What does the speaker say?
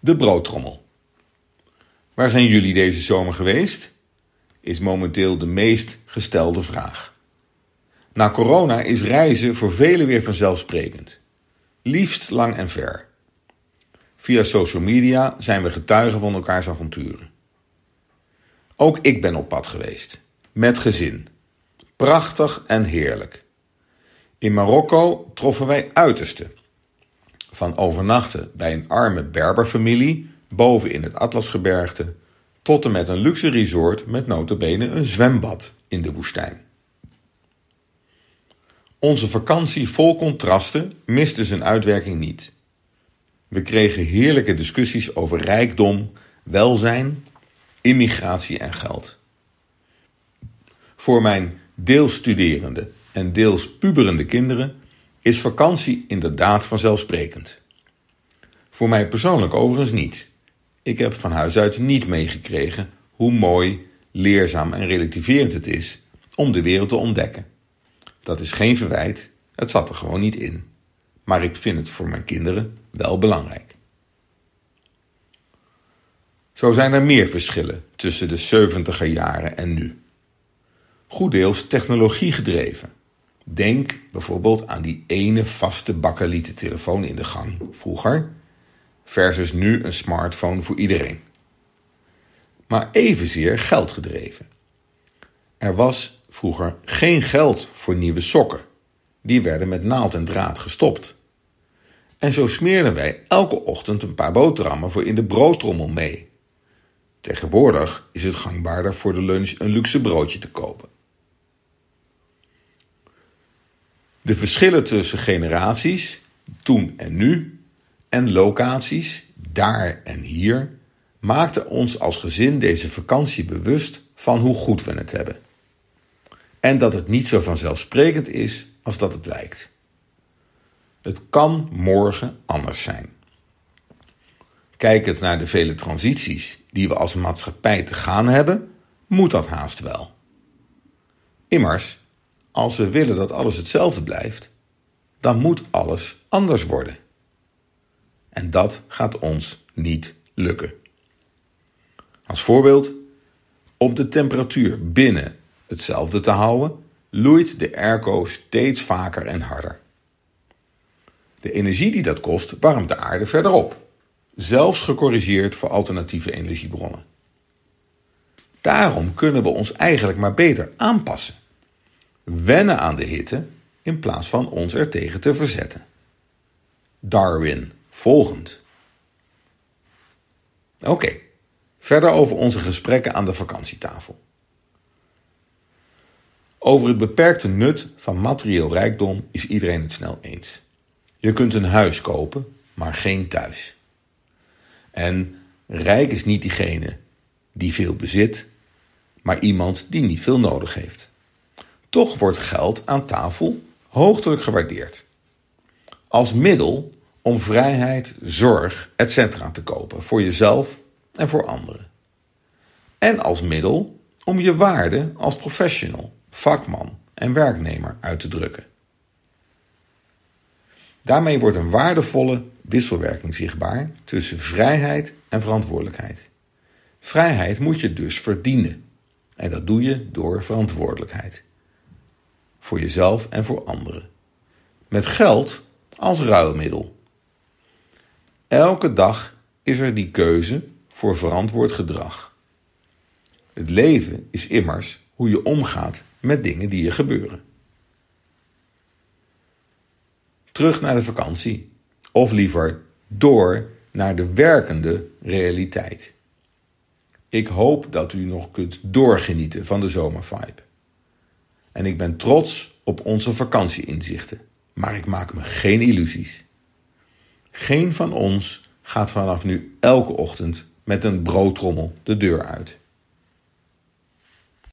De broodtrommel. Waar zijn jullie deze zomer geweest? Is momenteel de meest gestelde vraag. Na corona is reizen voor velen weer vanzelfsprekend. Liefst lang en ver. Via social media zijn we getuigen van elkaars avonturen. Ook ik ben op pad geweest. Met gezin. Prachtig en heerlijk. In Marokko troffen wij uiterste. Van overnachten bij een arme Berberfamilie boven in het Atlasgebergte tot en met een luxe resort met notabene een zwembad in de woestijn. Onze vakantie vol contrasten miste zijn uitwerking niet. We kregen heerlijke discussies over rijkdom, welzijn, immigratie en geld. Voor mijn deels studerende en deels puberende kinderen is vakantie inderdaad vanzelfsprekend. Voor mij persoonlijk overigens niet. Ik heb van huis uit niet meegekregen hoe mooi, leerzaam en relativerend het is om de wereld te ontdekken. Dat is geen verwijt, het zat er gewoon niet in. Maar ik vind het voor mijn kinderen wel belangrijk. Zo zijn er meer verschillen tussen de 70er jaren en nu. Goed deels technologie gedreven. Denk bijvoorbeeld aan die ene vaste bakkelieten telefoon in de gang vroeger, versus nu een smartphone voor iedereen. Maar evenzeer geld gedreven. Er was vroeger geen geld voor nieuwe sokken. Die werden met naald en draad gestopt. En zo smeerden wij elke ochtend een paar boterhammen voor in de broodtrommel mee. Tegenwoordig is het gangbaarder voor de lunch een luxe broodje te kopen. De verschillen tussen generaties, toen en nu, en locaties, daar en hier, maakten ons als gezin deze vakantie bewust van hoe goed we het hebben. En dat het niet zo vanzelfsprekend is als dat het lijkt. Het kan morgen anders zijn. Kijkend naar de vele transities die we als maatschappij te gaan hebben, moet dat haast wel. Immers, als we willen dat alles hetzelfde blijft, dan moet alles anders worden. En dat gaat ons niet lukken. Als voorbeeld, om de temperatuur binnen hetzelfde te houden, loeit de airco steeds vaker en harder. De energie die dat kost, warmt de aarde verderop, zelfs gecorrigeerd voor alternatieve energiebronnen. Daarom kunnen we ons eigenlijk maar beter aanpassen wennen aan de hitte in plaats van ons ertegen te verzetten. Darwin, volgend. Oké, verder over onze gesprekken aan de vakantietafel. Over het beperkte nut van materieel rijkdom is iedereen het snel eens. Je kunt een huis kopen, maar geen thuis. En rijk is niet diegene die veel bezit, maar iemand die niet veel nodig heeft. Toch wordt geld aan tafel hoogtelijk gewaardeerd. Als middel om vrijheid, zorg, etc. te kopen voor jezelf en voor anderen. En als middel om je waarde als professional, vakman en werknemer uit te drukken. Daarmee wordt een waardevolle wisselwerking zichtbaar tussen vrijheid en verantwoordelijkheid. Vrijheid moet je dus verdienen. En dat doe je door verantwoordelijkheid voor jezelf en voor anderen. Met geld als ruilmiddel. Elke dag is er die keuze voor verantwoord gedrag. Het leven is immers hoe je omgaat met dingen die je gebeuren. Terug naar de vakantie, of liever door naar de werkende realiteit. Ik hoop dat u nog kunt doorgenieten van de zomervibe. En ik ben trots op onze vakantieinzichten. Maar ik maak me geen illusies. Geen van ons gaat vanaf nu elke ochtend met een broodtrommel de deur uit.